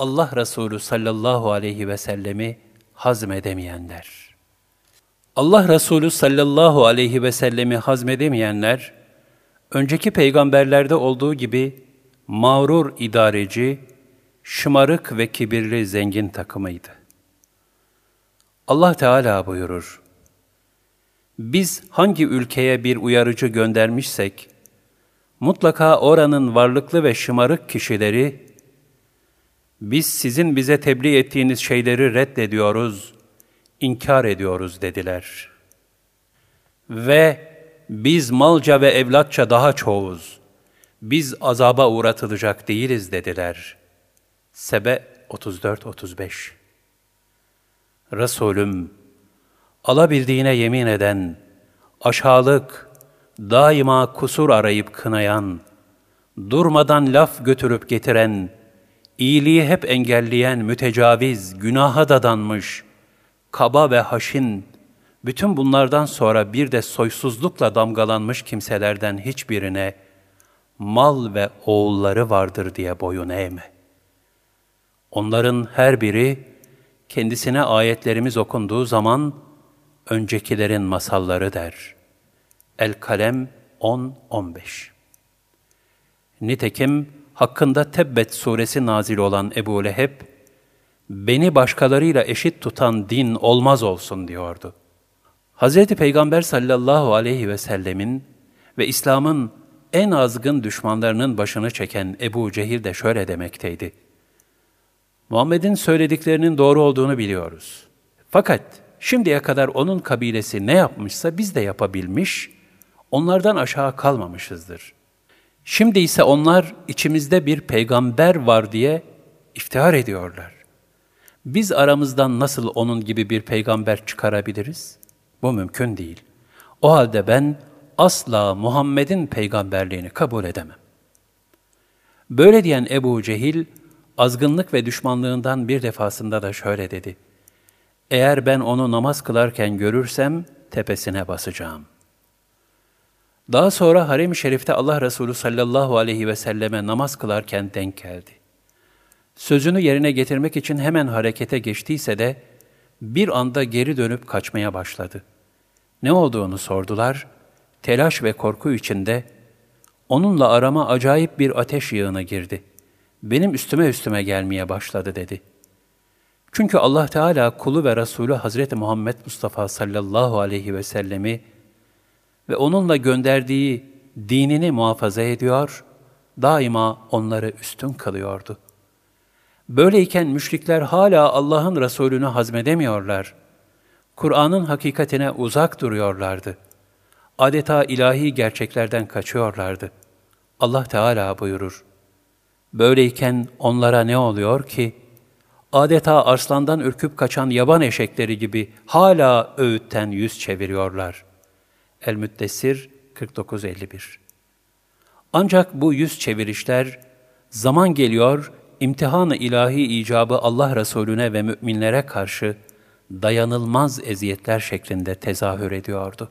Allah Resulü sallallahu aleyhi ve sellemi hazmedemeyenler. Allah Resulü sallallahu aleyhi ve sellemi hazmedemeyenler, önceki peygamberlerde olduğu gibi mağrur idareci, şımarık ve kibirli zengin takımıydı. Allah Teala buyurur, Biz hangi ülkeye bir uyarıcı göndermişsek, mutlaka oranın varlıklı ve şımarık kişileri, biz sizin bize tebliğ ettiğiniz şeyleri reddediyoruz, inkar ediyoruz dediler. Ve biz malca ve evlatça daha çoğuz, biz azaba uğratılacak değiliz dediler. Sebe 34-35 Resulüm, alabildiğine yemin eden, aşağılık, daima kusur arayıp kınayan, durmadan laf götürüp getiren, iyiliği hep engelleyen mütecaviz, günaha dadanmış, kaba ve haşin, bütün bunlardan sonra bir de soysuzlukla damgalanmış kimselerden hiçbirine mal ve oğulları vardır diye boyun eğme. Onların her biri kendisine ayetlerimiz okunduğu zaman öncekilerin masalları der. El-Kalem 10-15 Nitekim hakkında Tebbet suresi nazil olan Ebu Leheb, beni başkalarıyla eşit tutan din olmaz olsun diyordu. Hz. Peygamber sallallahu aleyhi ve sellemin ve İslam'ın en azgın düşmanlarının başını çeken Ebu Cehil de şöyle demekteydi. Muhammed'in söylediklerinin doğru olduğunu biliyoruz. Fakat şimdiye kadar onun kabilesi ne yapmışsa biz de yapabilmiş, onlardan aşağı kalmamışızdır. Şimdi ise onlar içimizde bir peygamber var diye iftihar ediyorlar. Biz aramızdan nasıl onun gibi bir peygamber çıkarabiliriz? Bu mümkün değil. O halde ben asla Muhammed'in peygamberliğini kabul edemem. Böyle diyen Ebu Cehil, azgınlık ve düşmanlığından bir defasında da şöyle dedi. Eğer ben onu namaz kılarken görürsem tepesine basacağım. Daha sonra harem-i şerifte Allah Resulü sallallahu aleyhi ve selleme namaz kılarken denk geldi. Sözünü yerine getirmek için hemen harekete geçtiyse de bir anda geri dönüp kaçmaya başladı. Ne olduğunu sordular. Telaş ve korku içinde onunla arama acayip bir ateş yığına girdi. Benim üstüme üstüme gelmeye başladı dedi. Çünkü Allah Teala kulu ve Resulü Hazreti Muhammed Mustafa sallallahu aleyhi ve sellemi ve onunla gönderdiği dinini muhafaza ediyor, daima onları üstün kılıyordu. Böyleyken müşrikler hala Allah'ın Resulünü hazmedemiyorlar. Kur'an'ın hakikatine uzak duruyorlardı. Adeta ilahi gerçeklerden kaçıyorlardı. Allah Teala buyurur. Böyleyken onlara ne oluyor ki? Adeta arslandan ürküp kaçan yaban eşekleri gibi hala öğütten yüz çeviriyorlar. El-Müddessir 49-51 Ancak bu yüz çevirişler zaman geliyor, imtihan-ı ilahi icabı Allah Resulüne ve müminlere karşı dayanılmaz eziyetler şeklinde tezahür ediyordu.